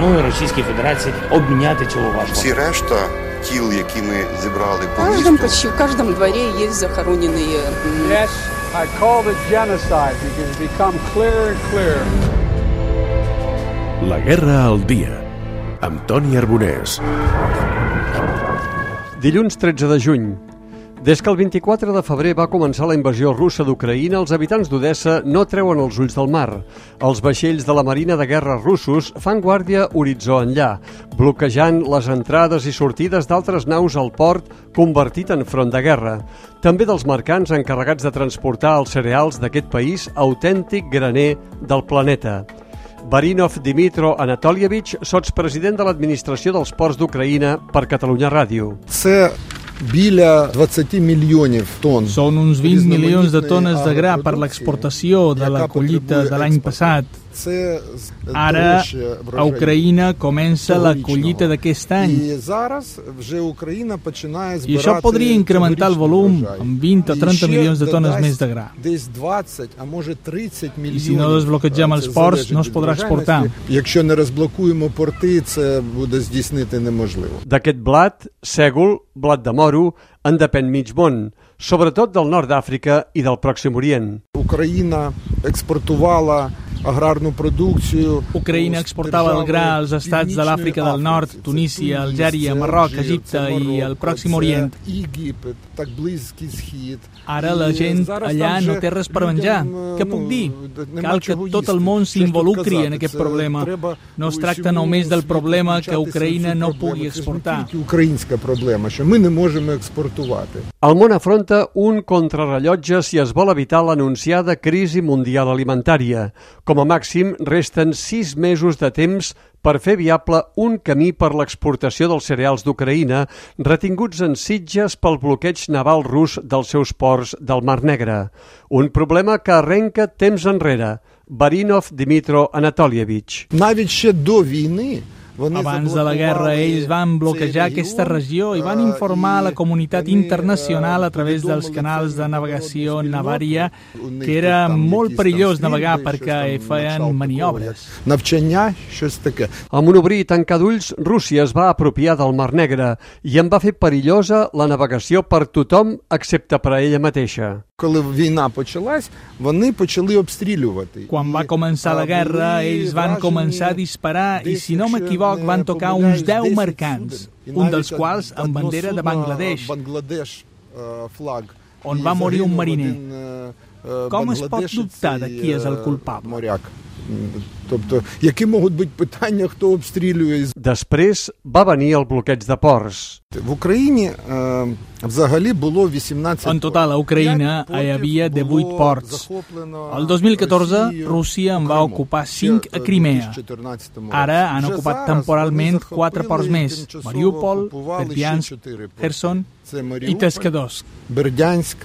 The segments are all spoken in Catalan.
пропонує Російській Федерації обміняти цю важку. Всі решта тіл, які ми зібрали В по каждом, місту, почти в каждом дворе есть захороненные м, Yes, I called it genocide because it's become clearer and clearer. La guerra al dia, amb Toni Arbonès. Dilluns 13 de juny. Des que el 24 de febrer va començar la invasió russa d'Ucraïna, els habitants d'Odessa no treuen els ulls del mar. Els vaixells de la Marina de Guerra russos fan guàrdia horitzó enllà, bloquejant les entrades i sortides d'altres naus al port convertit en front de guerra. També dels mercants encarregats de transportar els cereals d'aquest país autèntic graner del planeta. Barinov Dimitro Anatolievich, sotspresident de l'Administració dels Ports d'Ucraïna per Catalunya Ràdio. Це біля 20 мільйонів тонн. Són uns 20 milions de tones de gra per агропродукції, l'exportació de la яка collita потребує de l'any експорту. passat. Ara a Ucraïna comença la collita d'aquest any. i això podria incrementar el volum amb 20 o 30 milions de tones més de gra. I si no desbloquegem els ports, no es podrà exportar. D'aquest blat, sègol, blat de moro, en depèn mig món, sobretot del nord d'Àfrica i del Pròxim Orient. Ucraïna exportava аграрну продукцію. Ucraïna у exportava el gra als держави estats de l'Àfrica del Північної Nord, Африки. Це Tunísia, Туніс, Algèria, це Marroc, Алжир, Egipte це i el Марокко, Pròxim це Orient. Єгипет, так Близький Схід. Ara la I gent зараз allà там no вже té res per людям, menjar. е, Què ну, puc dir? нема Cal que чого tot el їсти. món Що ж тут s'involucri en казати? aquest Це problema. треба No es у tracta всьому només del світу problema que включатися в цю Україна no проблему. pugui Це ж не exportar. тільки українська проблема, що ми не можемо експортувати. El món afronta un contrarrellotge si es vol evitar l'anunciada crisi mundial alimentària. Com a màxim, resten sis mesos de temps per fer viable un camí per l'exportació dels cereals d'Ucraïna retinguts en sitges pel bloqueig naval rus dels seus ports del Mar Negre. Un problema que arrenca temps enrere. Barinov Dimitro Anatolievich. Навіть ще до війни вони abans de la guerra, ells van bloquejar aquesta regió i van informar a la comunitat internacional a través dels canals de navegació Navària que era molt perillós navegar perquè feien maniobres. Amb un obrir i tancar d'ulls, Rússia es va apropiar del Mar Negre i en va fer perillosa la navegació per tothom excepte per a ella mateixa. Коли війна почалась, вони почали обстрілювати. Quan va І, començar la а, guerra, були ells van вражені començar a disparar i, десь, si no якщо m'equivoc, не van tocar помиляюсь, uns 10 10 mercants, суден. І un dels навіть quals amb одно bandera de судно, Бангладеш. Бангладеш е, флаг. On І va morir un загинув mariner. один, е, е, Com es pot бангладешець dubtar de і, qui és el е, culpable? Моряк. М, Тобто, які можуть бути питання, хто обстрілює Després va venir el bloqueig de ports. В Україні е, взагалі було 18 En total, a Ucraïna портів hi havia було 18 ports. захоплено El 2014, Росією Rússia en va Криму. ocupar Ще, 5 е, a Crimea. 2014 році. Ara han Вже ocupat зараз temporalment вони 4 ports захопили més, тимчасово Mariupol, окупували ще Бердянськ, чотири порти. Херсон Це i Маріуполь, Pescadors. Бердянськ,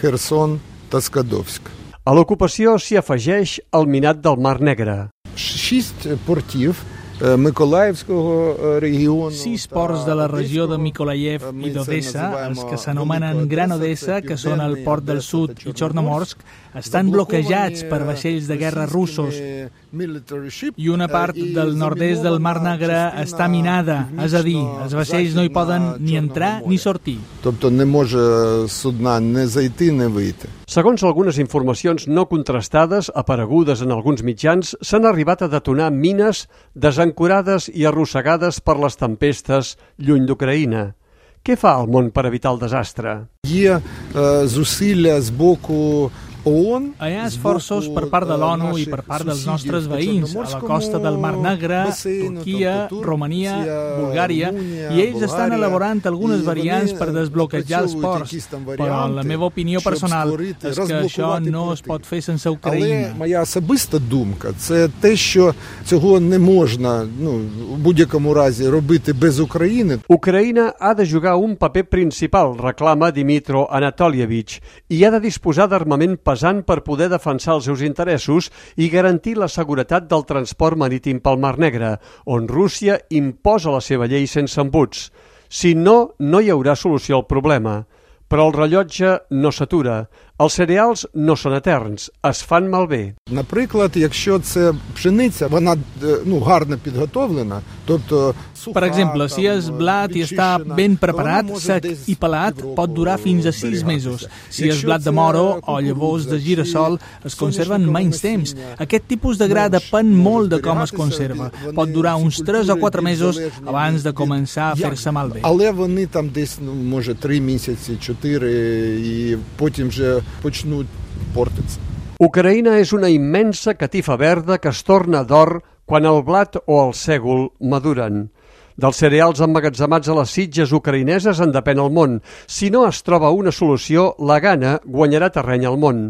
Херсон та Скадовськ. A l'ocupació s'hi afegeix el minat del Mar Negre. Шість портів е, Миколаївського е, регіону. Sis та ports de la regió de Одеського. Mikolayev Ми i це d'Odessa, називаємо els que s'anomenen Велика Gran Одеса, це Odessa, que són el Південний port del Одеса sud та i Chornomorsk, estan заблоковані bloquejats per vaixells de guerra russos російськими military ship, i una part е, і del nord-est del Mar замінована Negre частина està minada, és a dir, els vaixells no hi poden ni entrar ni sortir. Тобто не може судна не зайти, не вийти. Segons algunes informacions no contrastades aparegudes en alguns mitjans, s'han arribat a detonar mines desancorades i arrossegades per les tempestes lluny d'Ucraïna. Què fa el món per evitar el desastre? Є е, зусилля з боку ООН, Hi ha з esforços боку, per part de е, l'ONU i наших per part dels сусідів nostres по veïns a la Чорноморському costa del Mar Negre, басейну, Turquia, тобто Romania, Турція, Bulgària, Румунія, i ells estan Болгарія, elaborant algunes і variants вони per desbloquejar els напрацьовують ports, якісь там però варіанти, la meva opinió щоб personal створити, és que això розблокувати no es порти. pot fer sense Але Ucraïna. моя особиста думка це те, що цього не можна ну, в будь-якому разі робити без України. Ucraïna ha de jugar un paper principal, reclama Dimitro Anatolievich, i ha de disposar d'armament pesant per poder defensar els seus interessos i garantir la seguretat del transport marítim pel Mar Negre, on Rússia imposa la seva llei sense embuts. Si no, no hi haurà solució al problema. Però el rellotge no s'atura. Els cereals no són eterns, es fan malbé. Наприклад, якщо це пшениця, вона е, ну, гарно підготовлена, тобто суха, Per exemple, si там, és blat i està відчищена, ben то вона preparat, може sec десь i pelat, півроку pot durar fins a 6 зберігатися. mesos. Si és Якщо blat de це moro o кукурудза llavors de чи girassol, es conserven соняшникове menys temps. насіння, Aquest tipus de gra менш depèn може molt de com es зберігатися, conserva. вони Pot durar ці uns 3 o культури 4 mesos залежні abans de від- començar a як- fer-se malbé. Але вони там десь, ну, може, 3 місяці, 4, і потім вже почнуть портитися. Ucraïna és una immensa catifa verda que es torna d'or quan el blat o el sègol maduren. Dels cereals emmagatzemats a les sitges ucraïneses en depèn el món. Si no es troba una solució, la gana guanyarà terreny al món.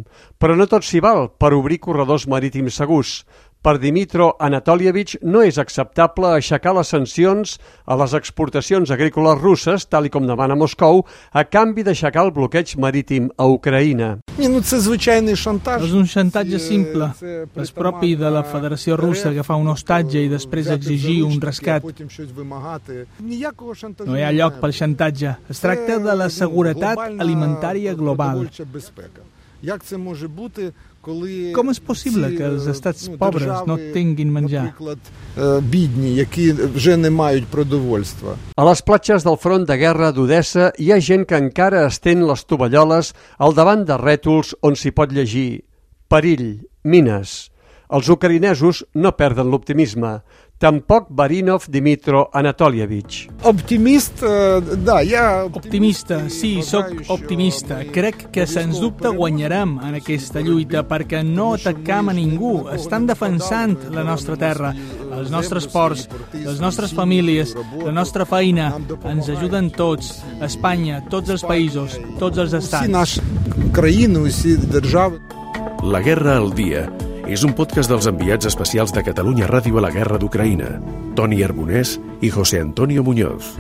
Però no tot s'hi val per obrir corredors marítims segurs. Per Dimitro Anatolievich no és acceptable aixecar les sancions a les exportacions agrícoles russes, tal i com demana Moscou, a canvi d'aixecar el bloqueig marítim a Ucraïna. Ні, ну це звичайний шантаж. És un xantatge Е, simple. це És propi de la Federació Russa agafar un hostatge i després взяти exigir un заручники, а rescat. потім щось вимагати. Ніякого шантажу No hi ha немає. lloc pel xantatge. Es tracta de la Це, seguretat ну, глобальна alimentària global. продовольча безпека. Як це може бути, коли Com és possible ці, que els е, estats ну, pobres держави, no tinguin menjar? Наприклад, е, бідні, які вже не мають продовольства. A les platges del front de guerra d'Odessa hi ha gent que encara estén les tovalloles al davant de rètols on s'hi pot llegir «Perill, mines». Els ucraïnesos no perden l'optimisme. Tampoc Barinov Dimitro Anatolievich. Optimist, da, ja... Optimista, sí, sóc optimista. Crec que, sens dubte, guanyarem en aquesta lluita perquè no atacam a ningú. Estan defensant la nostra terra, els nostres ports, les nostres famílies, la nostra feina. Ens ajuden tots, Espanya, tots els països, tots els estats. La guerra al dia és un podcast dels enviats especials de Catalunya Ràdio a la Guerra d'Ucraïna, Toni Arbonès i José Antonio Muñoz.